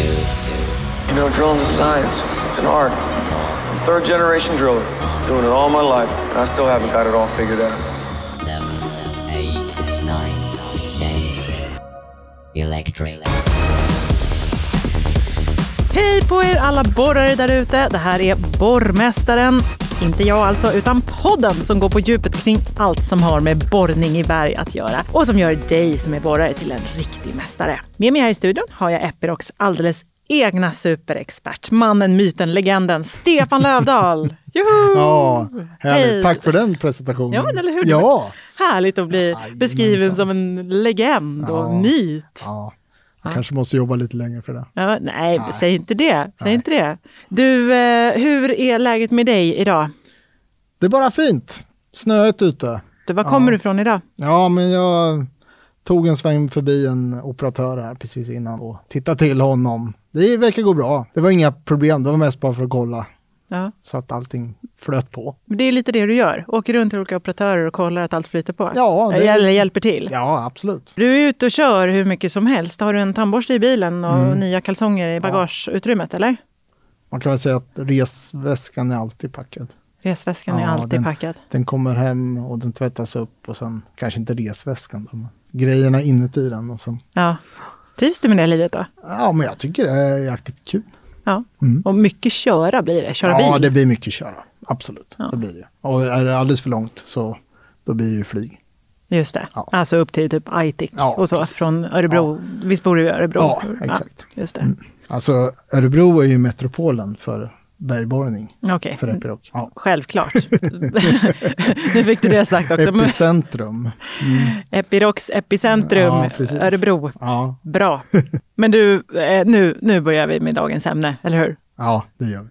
You know, drilling's a science. It's an art. I'm a third generation driller, doing it all my life, and I still haven't got it all figured out. seven, eight, nine, ten. Electric. Hej på er alla borrare där ute. Det här är Borrmästaren. Inte jag alltså, utan podden som går på djupet kring allt som har med borrning i berg att göra och som gör dig som är borrare till en riktig mästare. Med mig här i studion har jag Epirocs alldeles egna superexpert, mannen, myten, legenden, Stefan Lövdahl. Juhu! Ja. Hej. Tack för den presentationen. Ja, men eller hur? Ja. Härligt att bli Jajamensan. beskriven som en legend och Ja. myt. ja. Jag kanske måste jobba lite längre för det. Ja, nej, Nej. säg inte det. Säg Nej. inte det. Du, eh, hur är läget med dig idag? Det är bara fint. Snöigt ute. Du, var kommer du ifrån idag? Ja, men jag tog en sväng förbi en operatör här precis innan och tittade till honom. Det verkar gå bra. Det var inga problem. Det var mest bara för att kolla Ja. så att allting flöt på. Men det är lite det du gör. Åker runt till olika operatörer och kollar att allt flyter på. Ja, det- Eller hjälper till. Ja, absolut. Du är ute och kör hur mycket som helst. Har du en tandborste i bilen och Mm. nya kalsonger i bagageutrymmet, eller? Man kan väl säga att resväskan är alltid packad. Resväskan är Ja, alltid den- packad. Den kommer hem och den tvättas upp och sen kanske inte resväskan då, men grejerna inuti den och sen Ja. Trivs du med det livet då? Ja, men jag tycker det är jäkligt kul. Ja. Mm. Och mycket köra blir det. Köra ja, bil. det blir mycket köra. Absolut, Ja. det blir det. Och är det alldeles för långt så då blir det ju flyg. Just det. Ja. Alltså upp till typ Aitik Ja, och så precis. från Örebro. Visst bor du i Örebro? Ja, exakt. just det. Alltså Örebro är ju metropolen för bergborrning Okej. för Epiroc. Ja. Självklart. nu fick du det sagt också. Epicentrum. Epirocs epicentrum, Ja. Örebro. Ja. Bra. Men du, eh, nu, nu börjar vi med dagens ämne, eller hur? ja, det gör vi.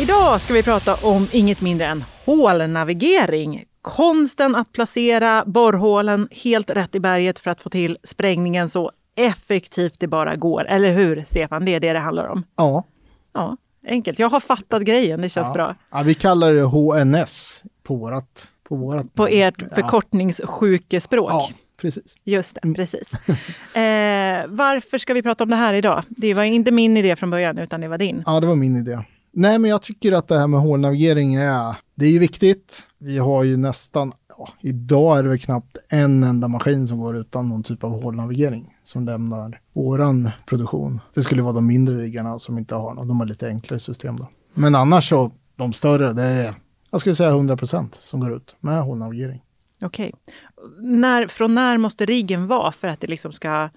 Idag ska vi prata om inget mindre än hålnavigering. Konsten att placera borrhålen helt rätt i berget för att få till sprängningen så effektivt det bara går. Eller hur, Stefan? Det är det det handlar om. Ja. Ja, enkelt. Jag har fattat grejen. Det känns ja. bra. Ja, vi kallar det HNS på vårat, på vårat På ert förkortningssjukespråk. Ja, precis. Just det, precis. Eh, varför ska vi prata om det här idag? Det var inte min idé från början, utan det var din. Ja, det var min idé. Nej, men jag tycker att det här med hålnavigering är, det är ju viktigt. Vi har ju nästan, ja, idag är det väl knappt en enda maskin som går utan någon typ av hålnavigering som lämnar våran produktion. Det skulle vara de mindre riggarna som inte har något, de har lite enklare system då. Men annars så, de större, det är, jag skulle säga 100% som går ut med hålnavigering. Okej. När, från när måste riggen vara för att det liksom ska...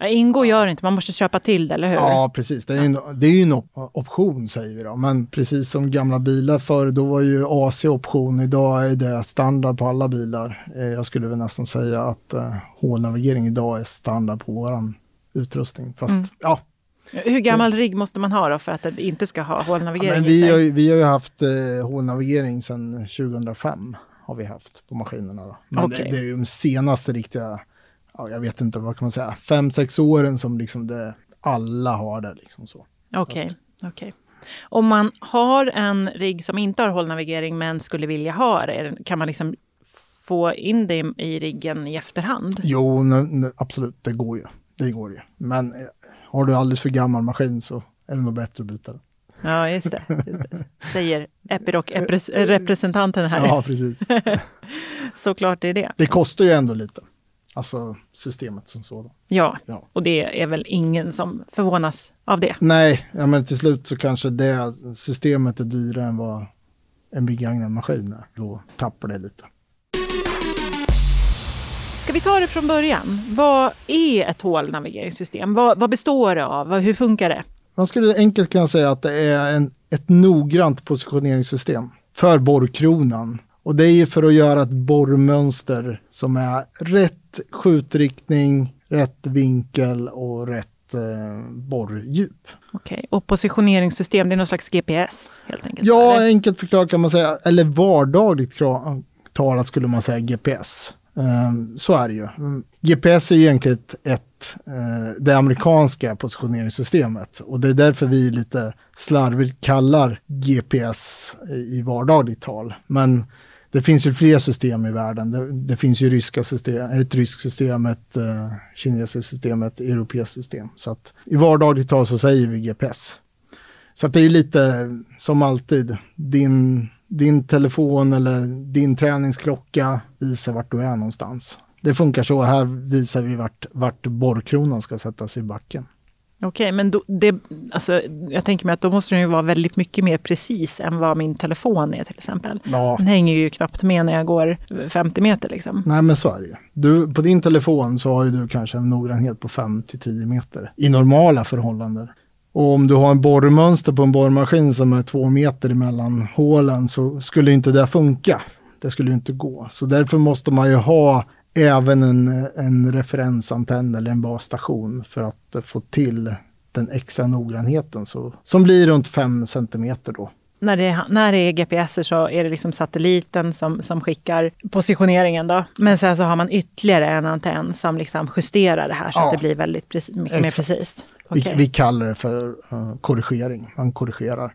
Ja, ingå gör inte, man måste köpa till det, eller hur? Ja, precis. Det är ju en, det är en op- option säger vi då. Men precis som gamla bilar förr, då var ju AC option. Idag är det standard på alla bilar. Eh, jag skulle väl nästan säga att eh, hålnavigering idag är standard på våran utrustning. Fast Mm. ja, Hur gammal rigg måste man ha då för att det inte ska ha hålnavigering men i vi har, ju, vi har ju haft eh, hålnavigering sedan 2005 har vi haft på maskinerna. Då. Men Okej. det, det är ju de senaste riktiga, ja, jag vet inte vad kan man säga, fem sex åren som liksom det, alla har det liksom så. Okej, okej. Om man har en rigg som inte har hålnavigering men skulle vilja ha det, kan man liksom få in det i- riggen i efterhand? Jo, nu, nu, absolut, det går ju. Det går ju. Men eh, har du alldeles för gammal maskin så är det nog bättre att byta den. Ja, just det. Just det. Säger Epiroc-representanten här. Ja, precis. Såklart det är det. Det kostar ju ändå lite. Alltså systemet som sådant. Ja, Ja. och det är väl ingen som förvånas av det. Nej, ja, men till slut så kanske det systemet är dyrare än vad en begagnad maskin är. Då tappar det lite. Ska vi ta det från början? Vad är ett hålnavigeringssystem? Vad, vad består det av? Hur funkar det? Man skulle enkelt kunna säga att det är en, ett noggrant positioneringssystem för borrkronan. Och det är ju för att göra ett borrmönster som är rätt skjutriktning, rätt vinkel och rätt eh, borrdjup. Okej, och positioneringssystem, det är någon slags GPS helt enkelt? Ja, eller? enkelt förklarat kan man säga, eller vardagligt talat skulle man säga GPS. Ehm, så är det ju. Mm, GPS är egentligen ett, ett eh, det amerikanska positioneringssystemet och det är därför vi lite slarvigt kallar GPS i vardagligt tal. Men det finns ju fler system i världen. Det, det finns ju ryska system, eh, ett ryskt system, ett uh, kinesiskt system, ett europeiskt system. Så att i vardagligt tal så säger vi GPS. Så att det är lite som alltid, din, din telefon eller din träningsklocka visar vart du är någonstans. Det funkar så, här visar vi vart, vart borrkronan ska sättas i backen. Okej, men då, det, alltså, jag tänker mig att då måste den ju vara väldigt mycket mer precis än vad min telefon är till exempel. Ja. Den hänger ju knappt med när jag går 50 meter liksom. Nej men så är det ju. Du, på din telefon så har ju du kanske en noggrannhet på 5-10 meter i normala förhållanden. Och om du har en borrmönster på en borrmaskin som är två meter emellan hålen så skulle inte det funka. Det skulle inte gå. Så därför måste man ju ha även en, en referensantenn eller en basstation för att få till den extra noggrannheten så, som blir runt 5 cm då. När det, är, när det är GPS så är det liksom satelliten som, som skickar positioneringen då. Men sen så har man ytterligare en antenn som liksom justerar det här så Ja, att det blir väldigt precis, mycket exakt. mer precis. Vi, Okej. vi kallar det för uh, korrigering. Man korrigerar.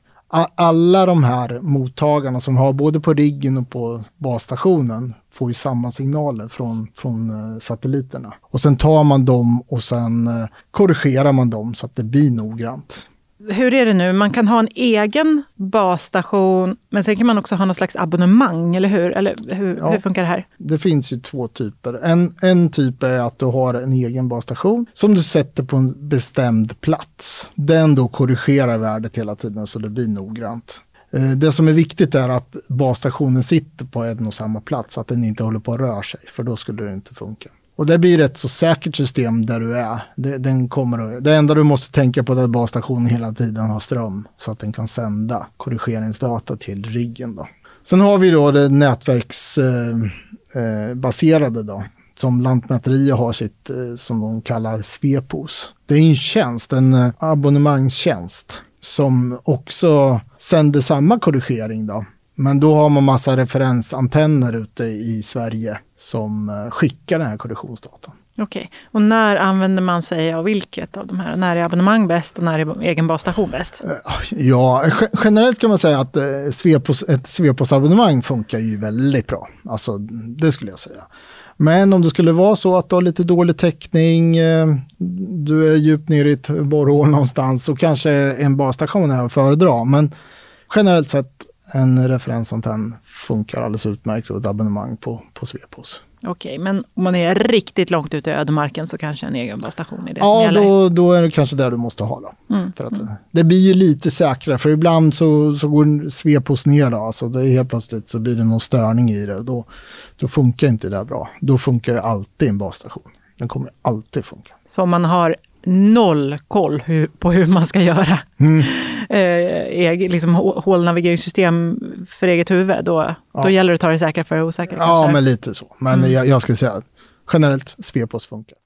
Alla de här mottagarna som har både på riggen och på basstationen får ju samma signaler från, från eh, satelliterna. Och sen tar man dem och sen eh, korrigerar man dem så att det blir noggrant. Hur är det nu? Man kan ha en egen basstation, men sen kan man också ha någon slags abonnemang, eller hur? Eller hur, Ja. hur funkar det här? Det finns ju två typer. En, en typ är att du har en egen basstation som du sätter på en bestämd plats. Den då korrigerar värdet hela tiden så det blir noggrant. Eh, Det som är viktigt är att basstationen sitter på en och samma plats så att den inte håller på att röra sig, för då skulle det inte funka. Och det blir ett så säkert system där du är. Det, den kommer att, det enda du måste tänka på är att basstationen hela tiden har ström så att den kan sända korrigeringsdata till riggen. Då. Sen har vi då det nätverksbaserade eh, eh då, som Lantmäteriet har sitt, eh, som de kallar Svepos. Det är en tjänst, en eh, abonnemangstjänst som också sänder samma korrigering då. Men då har man massa referensantenner ute i Sverige som eh, skickar den här korrektionsdatan. Okej. Och när använder man sig av vilket av de här? När är abonnemang bäst och när är egen basstation bäst? Ja, ge- generellt kan man säga att eh, Svepos, ett Svepos-abonnemang funkar ju väldigt bra. Alltså, det skulle jag säga. Men om det skulle vara så att du har lite dålig täckning, eh, du är djupt ner i ett borrhål någonstans, så kanske en basstation är att föredra. Men generellt sett, en referensantenn funkar alldeles utmärkt och ett abonnemang på, på Svepos. Okej, men om man är riktigt långt ute i ödemarken så kanske en egen basstation är det som Ja, gäller? då, då är det kanske det du måste ha då. Mm. För att, Det blir ju lite säkrare, för ibland så, så går Svepos ner då, alltså det är helt plötsligt så blir det någon störning i det. Då, då funkar inte det bra. Då funkar ju alltid en basstation. Den kommer alltid funka. Så om man har noll koll på hur man ska göra Mm. Eh, liksom, hå- hålnavigeringssystem för eget huvud, då, Ja. då gäller det att ta det säkra för det osäkra. Ja, kanske? men lite så. Men Mm. jag, jag skulle säga generellt Svepos funkar.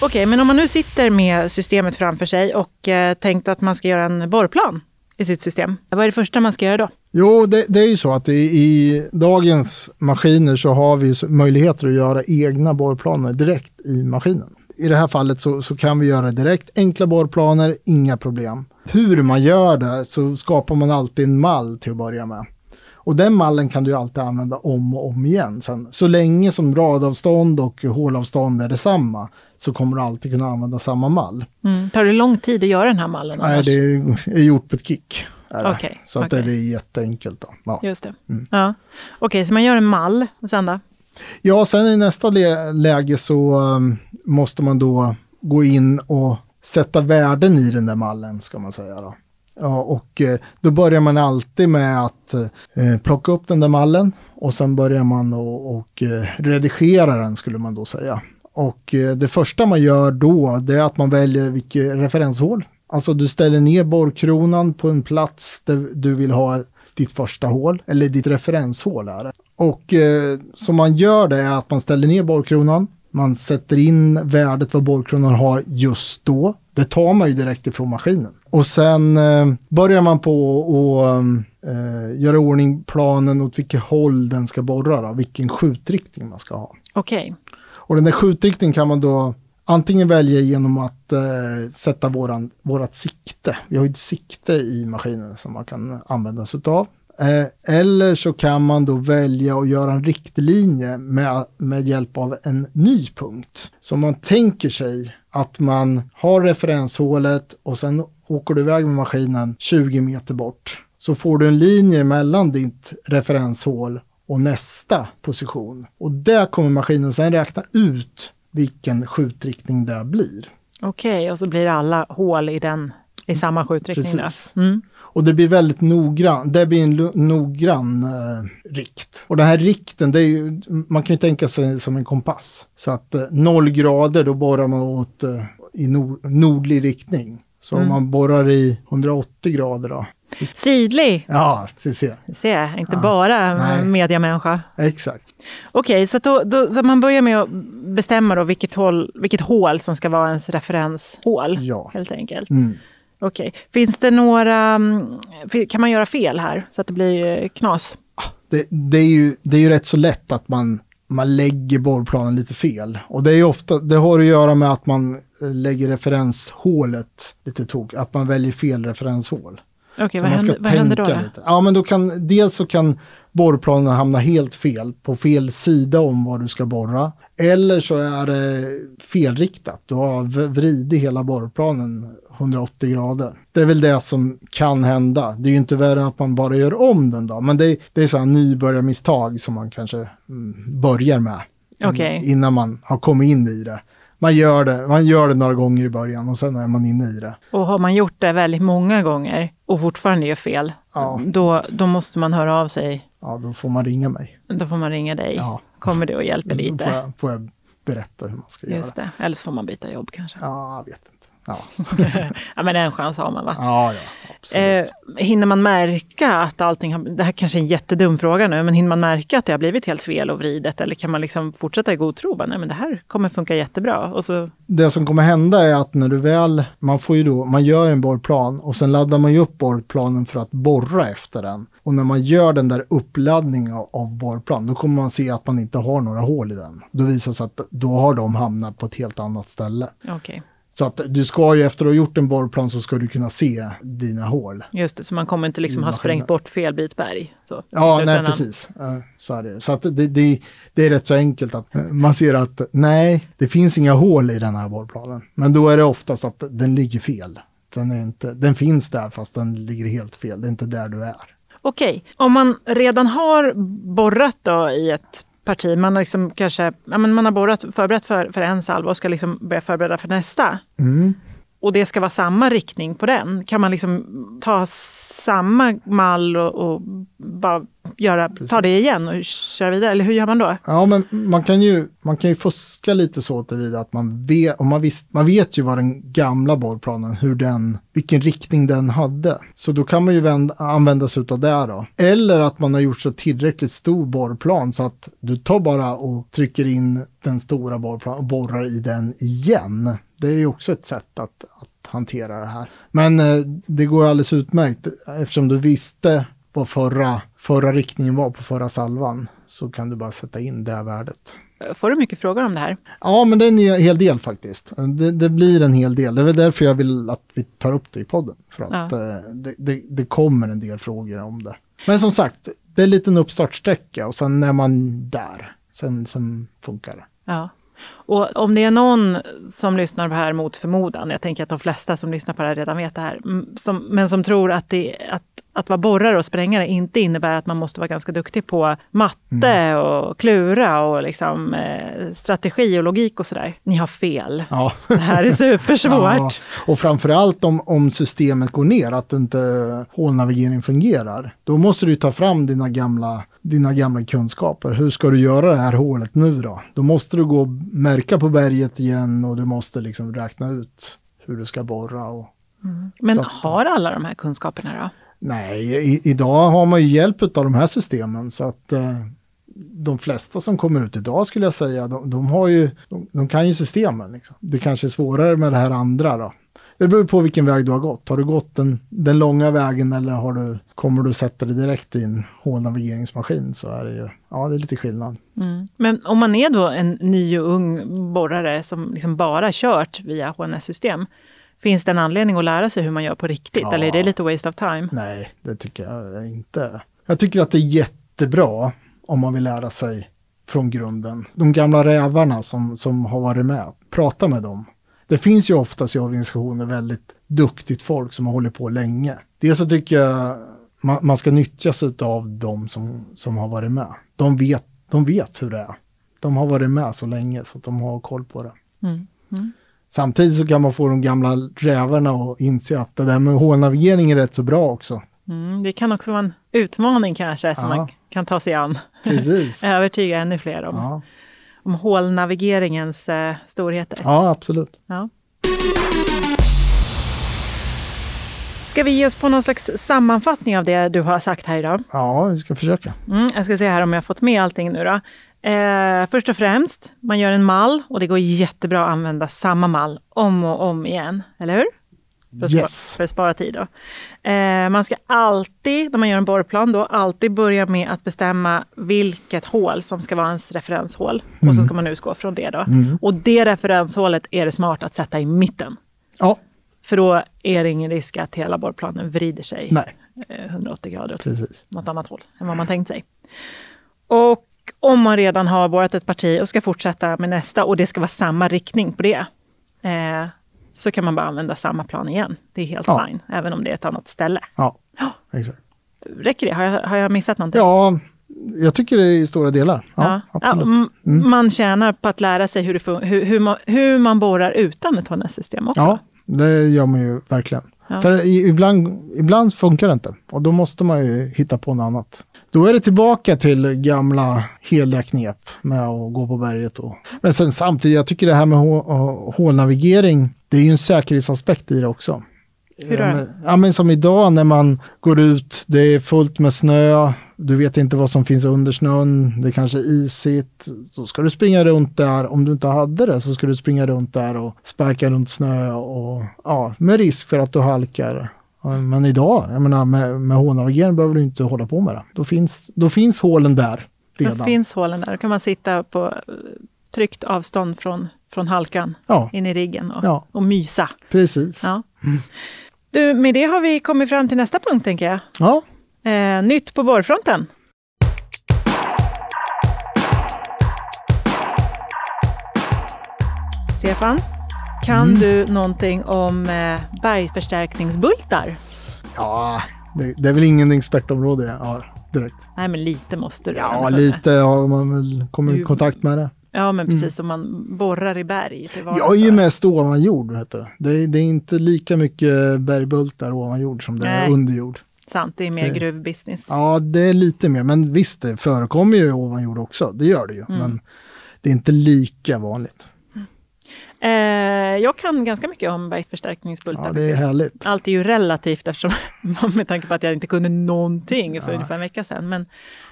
Okej, men om man nu sitter med systemet framför sig och eh, tänkt att man ska göra en borrplan i sitt system. Vad är det första man ska göra då? Jo, det, det är ju så att i, i dagens maskiner så har vi möjligheter att göra egna borrplaner direkt i maskinen. I det här fallet så, så kan vi göra direkt enkla borrplaner, inga problem. Hur man gör det så skapar man alltid en mall till att börja med. Och den mallen kan du alltid använda om och om igen. Sen, så länge som radavstånd och hålavstånd är detsamma så kommer du alltid kunna använda samma mall. Mm. Tar det lång tid att göra den här mallen? Nej, annars? det är gjort på ett kick. det. Okej, så att okej. det, det är jätteenkelt. Då. Ja. Just det. Mm. Ja. Okej, så man gör en mall. Och sen då? Ja, sen i nästa läge så um, måste man då gå in och sätta värden i den där mallen, ska man säga. Då. Ja, och eh, då börjar man alltid med att eh, plocka upp den där mallen och sen börjar man och, och eh, redigera den, skulle man då säga. Och eh, det första man gör då, det är att man väljer vilket referenshål. Alltså du ställer ner borrkronan på en plats där du vill ha ditt första hål, eller ditt referenshål är det. Och eh, som man gör det är att man ställer ner borrkronan, man sätter in värdet vad borrkronan har just då. Det tar man ju direkt ifrån maskinen. Och sen eh, börjar man på att eh, göra i ordning planen åt vilket håll den ska borra, då, vilken skjutriktning man ska ha. Okej. Och den där skjutriktningen kan man då antingen välja genom att eh, sätta våran, vårat sikte. Vi har ju ett sikte i maskinen som man kan använda sig av. Eh, eller så kan man då välja att göra en riktlinje med, med hjälp av en ny punkt. Så man tänker sig att man har referenshålet och sen åker du iväg med maskinen 20 meter bort. Så får du en linje mellan ditt referenshål och nästa position. Och där kommer maskinen sen räkna ut vilken skjutriktning det blir. Okej, och så blir alla hål i den i samma skjutriktning. Precis. Mm. Och det blir väldigt noggrann, det blir en noggrann eh, rikt. Och den här rikten, det är ju, man kan ju tänka sig som en kompass. Så att eh, noll grader, då borrar man åt eh, i nor- nordlig riktning. Så om man borrar i 180 grader då. Sydlig, Ja, se, se. inte bara nej. mediamänniska. Exakt. Okej, så, att då, då, så man börjar med att bestämma då vilket, hål, vilket hål som ska vara ens referenshål. Ja. Helt enkelt. Mm. Okej, finns det några, mm, kan man göra fel här så att det blir eh, knas? Det, det, är ju, det är ju rätt så lätt att man, man lägger borrplanen lite fel. Och det, är ofta, det har att göra med att man eh, lägger referenshålet lite tok, att man väljer fel referenshål. Så vad, man ska händer, då? då? lite. Ja, men då kan, dels så kan borrplanen hamna helt fel, på fel sida om vad du ska borra. Eller så är det felriktat. Du har vridit hela borrplanen 180 grader. Det är väl det som kan hända. Det är ju inte värre än att man bara gör om den då. Men det, är- det är sådana nybörjarmisstag som man kanske mm, börjar med. Okej. Innan man har kommit in i det. Man gör, det. man gör det några gånger i början och sen är man inne i det. Och har man gjort det väldigt många gånger och fortfarande gör fel, Ja. då, då måste man höra av sig. Ja, då får man ringa mig. Då får man ringa dig. Ja. Kommer du och hjälper Då får lite? jag, får jag berätta hur man ska göra. Just det. Eller så får man byta jobb kanske. Ja, jag vet inte. Ja, ja, men en chans har man va? ja, ja absolut. Eh, hinner man märka att allting har... Det här kanske är en jättedum fråga nu, men hinner man märka att det har blivit helt fel och vridet? Eller kan man liksom fortsätta i god tro? Nej, men det här kommer funka jättebra. Och så, Det som kommer hända är att när du väl, man får ju då, man gör en borrplan och sen laddar man ju upp borrplanen för att borra efter den. Och när man gör den där uppladdningen av, av borrplan, då kommer man se att man inte har några hål i den. Då visar det sig att då har de hamnat på ett helt annat ställe. okej. Så att du ska ju efter att ha gjort en borrplan så ska du kunna se dina hål. Just det, så man kommer inte liksom ha sprängt bort fel bit berg. Så, Ja, nej precis. Så är det. Så att det, det, det är rätt så enkelt att man ser att nej, det finns inga hål i den här borrplanen. Men då är det oftast att den ligger fel. Den, är inte, den finns där fast den ligger helt fel. Det är inte där du är. Okej, om man redan har borrat då i ett parti, man har liksom kanske, ja, men man har borrat, förberett för, för en salva och ska liksom börja förbereda för nästa. Mm. Och det ska vara samma riktning på den. Kan man liksom ta samma mall och, och bara göra, ta det igen och köra vidare? Eller hur gör man då? Ja, men man kan ju, man kan ju fuska lite så tillvida att man vet, och man, visst, man vet ju vad den gamla borrplanen, hur den, vilken riktning den hade. Så då kan man ju vända, använda sig av det då. Eller att man har gjort så tillräckligt stor borrplan så att du tar bara och trycker in den stora borrplanen och borrar i den igen. Det är ju också ett sätt att, att hantera det här. Men eh, det går alldeles utmärkt eftersom du visste vad förra, förra riktningen var på förra salvan så kan du bara sätta in det här värdet. Får du mycket frågor om det här? Ja, men det är en hel del faktiskt. Det, det blir en hel del. Det är väl därför jag vill att vi tar upp det i podden. För att Ja. eh, det, det, det kommer en del frågor om det. Men som sagt, det är en liten uppstartsträcka och sen är man där. Sen, sen funkar det. Ja. Och om det är någon som lyssnar på det här mot förmodan, jag tänker att de flesta som lyssnar på det här redan vet det här, som, men som tror att, det, att, att vara borrare och sprängare inte innebär att man måste vara ganska duktig på matte och klura och liksom, eh, strategi och logik och sådär. Ni har fel. Ja. Det här är supersvårt. Ja, och framförallt om, om systemet går ner, att inte hålnavigering fungerar. Då måste du ta fram dina gamla, dina gamla kunskaper. Hur ska du göra det här hålet nu då? Då måste du gå och märka på berget igen och du måste liksom räkna ut hur du ska borra. Och, Men Så att- har alla de här kunskaperna då? Nej, i, idag har man ju hjälp av de här systemen så att eh, de flesta som kommer ut idag skulle jag säga, de, de har ju, de, de kan ju systemen. Liksom. Det kanske är svårare med det här andra då. Det beror på vilken väg du har gått. Har du gått den, den långa vägen eller har du, kommer du sätta dig direkt i en hålnavigeringsmaskin så är det ju, ja det är lite skillnad. Mm. Men om man är då en ny och ung borrare som liksom bara kört via HNS-system, finns det en anledning att lära sig hur man gör på riktigt? Ja. Eller är det lite waste of time? Nej, det tycker jag inte. Jag tycker att det är jättebra om man vill lära sig från grunden. De gamla rävarna som, som har varit med, prata med dem. Det finns ju oftast i organisationer väldigt duktigt folk som har hållit på länge. Dels så tycker jag man, man ska nyttja sig av de som, som har varit med. De vet, de vet hur det är. De har varit med så länge så att de har koll på det. Mm. Mm. Samtidigt så kan man få de gamla rävarna att inse att det där med hålnavigering är rätt så bra också. Mm, det kan också vara en utmaning kanske som Ja. man kan ta sig an. Precis. Övertyga ännu fler om, Ja, om hålnavigeringens eh, storheter. ja absolut. Ja. Ska vi ge oss på någon slags sammanfattning av det du har sagt här idag? Ja, vi ska försöka. Mm, jag ska se här om jag har fått med allting nu då. Eh, först och främst, man gör en mall och det går jättebra att använda samma mall om och om igen, eller hur? För att, Yes. spara, för att spara tid då. Eh, man ska alltid, när man gör en borrplan, då, alltid börja med att bestämma vilket hål som ska vara ens referenshål. Och så ska man utgå från det då. Och det referenshålet är det smart att sätta i mitten. Ja, För då är det ingen risk att hela borrplanen vrider sig nej, eh, 180 grader åt precis. något annat håll än vad man tänkt sig. Och om man redan har borrat ett parti och ska fortsätta med nästa och det ska vara samma riktning på det, eh, så kan man bara använda samma plan igen. Det är helt Ja. fine, även om det är ett annat ställe. Ja, exakt. Räcker det? Har jag, har jag missat någonting? Ja, jag tycker det är i stora delar. Ja, absolut. m- Man tjänar på att lära sig hur, det hur, hur, man, hur man borrar utan ett HNS-system också. Ja, det gör man ju verkligen. Ja. För ibland, ibland funkar det inte och då måste man ju hitta på något annat. Då är det tillbaka till gamla heliga knep med att gå på berget. Och, men sen samtidigt, jag tycker det här med hå- hålnavigering, det är ju en säkerhetsaspekt i det också. Hur då? Ja, men som idag när man går ut, det är fullt med snö, du vet inte vad som finns under snön, det kanske är isigt. Så ska du springa runt där, om du inte hade det så ska du springa runt där och sparka runt snö och ja, med risk för att du halkar. Men idag, jag menar med, med hålnavigering behöver du inte hålla på med det. Då finns, då finns hålen där redan. Då finns hålen där. Då kan man sitta på eh, tryggt avstånd från, från halkan Ja, in i riggen och, Ja. och mysa. precis. Ja. Du, med det har vi kommit fram till nästa punkt, tänker jag. ja. Eh, nytt på borrfronten. Stefan, kan Mm. du någonting om eh, bergförstärkningsbultar? det, det är väl ingen expertområde jag har direkt. Nej, men lite måste du. Ja, lite har man väl kommit i kontakt med det. Ja, men precis som man borrar i berg. Jag är ju mest ovan jord. Vet du. Det, är, det är inte lika mycket bergbultar ovan jord som det är Nej. under jord. Sant, det är mer Det- gruvbusiness. Ja, det är lite mer. Men visst, det förekommer ju ovan jord också. Det gör det ju. Mm. Men det är inte lika vanligt. Eh, jag kan ganska mycket om bergförstärkningsbultar. Ja, det är faktiskt. härligt. Allt är ju relativt eftersom, med tanke på att jag inte kunde någonting för ungefär en vecka sedan. Men,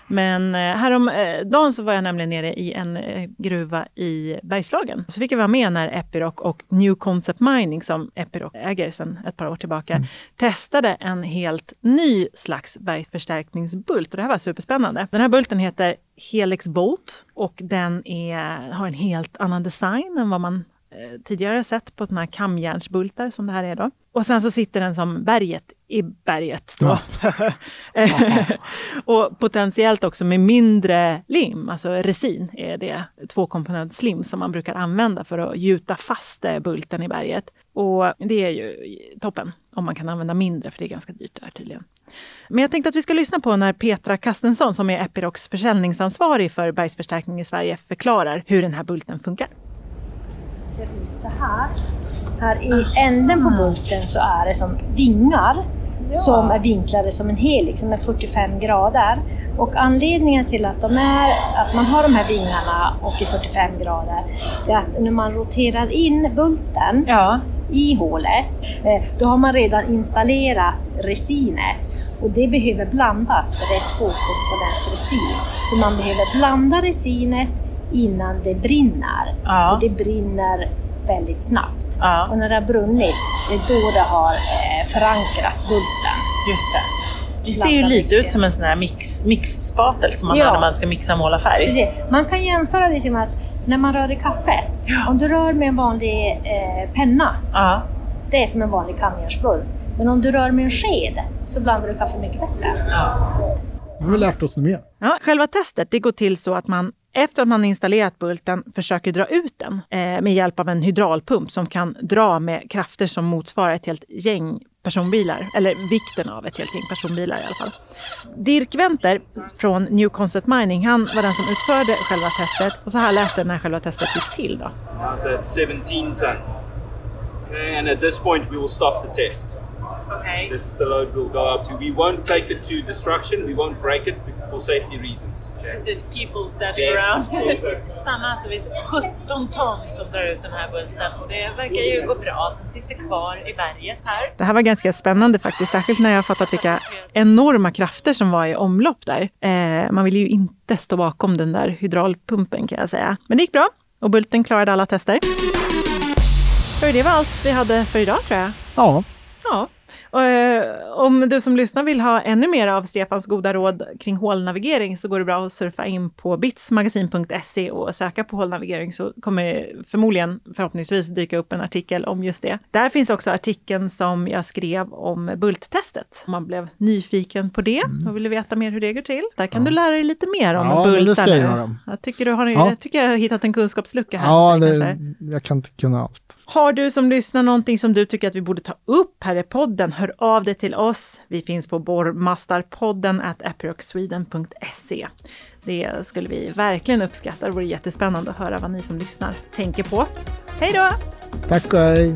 men eh, häromdagen så var jag nämligen nere i en eh, gruva i Bergslagen. Så fick jag vara med när Epiroc och New Concept Mining, som Epiroc äger sedan ett par år tillbaka, testade en helt ny slags bergförstärkningsbult. Och det här var superspännande. Den här bulten heter Helix Bolt och den är, har en helt annan design än vad man eh, tidigare sett på såna här kamjärnsbultar som det här är då. Och sen så sitter den som berget i berget. Då. och potentiellt också med mindre lim, alltså resin är det tvåkomponentslim som man brukar använda för att gjuta fast eh, bulten i berget. Och det är ju toppen om man kan använda mindre, för det är ganska dyrt där tydligen. Men jag tänkte att vi ska lyssna på när Petra Kastensson, som är Epirocs försäljningsansvarig för bergsförstärkning i Sverige, förklarar hur den här bulten funkar. Ser ut så här. Här i änden på bulten så är det som vingar som är vinklade som en helix, som är 45 grader. Och anledningen till att, de är, att man har de här vingarna och i 45 grader, det är att när man roterar in bulten Ja, i hålet, eh, då har man redan installerat resinet. Och det behöver blandas för det är tvåkomponents resin. Så man behöver blanda resinet innan det brinner. Ja. För det brinner väldigt snabbt. Ja. Och när det har brunnit, det är då det har eh, förankrat bulten. Just det. Det ser ju lite mixer. ut som en sån här mix, mixspatel som man Ja. har när man ska mixa och måla färg. Precis. Man kan jämföra lite med att när man rör i kaffet, om du rör med en vanlig eh, penna, Ja. det är som en vanlig kamjärnsburk. Men om du rör med en sked så blandar du kaffe mycket bättre. Nu har vi lärt oss mer. Ja, själva testet det går till så att man efter att man installerat bulten försöker dra ut den eh, med hjälp av en hydraulpump som kan dra med krafter som motsvarar ett helt gäng personbilar, eller vikten av ett helt gäng personbilar i alla fall. Dirk Wenter från New Concept Mining, han var den som utförde själva testet och så här lät det när själva testet gick till. Då. Now at 17 tons. Okay, and at this point we will stop the test. Okay. This is the load we'll go up to. We won't take it to destruction. We won't break it for safety reasons. Okay. Because there's people standing Yes, around. exactly. Stannar alltså vid 17 ton som drar ut den här bulten och det verkar ju gå bra. Den sitter kvar i berget här. Det här var ganska spännande faktiskt, särskilt när jag fattat vilka enorma krafter som var i omlopp där. Eh, man vill ju inte stå bakom den där hydraulpumpen kan jag säga. Men det gick bra och bulten klarade alla tester. Det var allt vi hade för idag tror jag. Ja, Ja. Eh, om du som lyssnar vill ha ännu mer av Stefans goda råd kring hålnavigering så går det bra att surfa in på bitsmagasin.se och söka på hålnavigering så kommer det förmodligen förhoppningsvis dyka upp en artikel om just det. Där finns också artikeln som jag skrev om bulttestet. Om man blev nyfiken på det och ville veta mer hur det går till. Där kan du lära dig lite mer om Mm. Ja, men det ska jag göra. Jag tycker, du har, Ja. jag tycker jag har hittat en kunskapslucka här. ja det, jag kan inte kunna allt. Har du som lyssnar någonting som du tycker att vi borde ta upp här i podden, hör av dig till oss. Vi finns på borrmastarpodden at aproxsweden.se. Det skulle vi verkligen uppskatta. Det vore jättespännande att höra vad ni som lyssnar tänker på. Hej då! Tack och hej.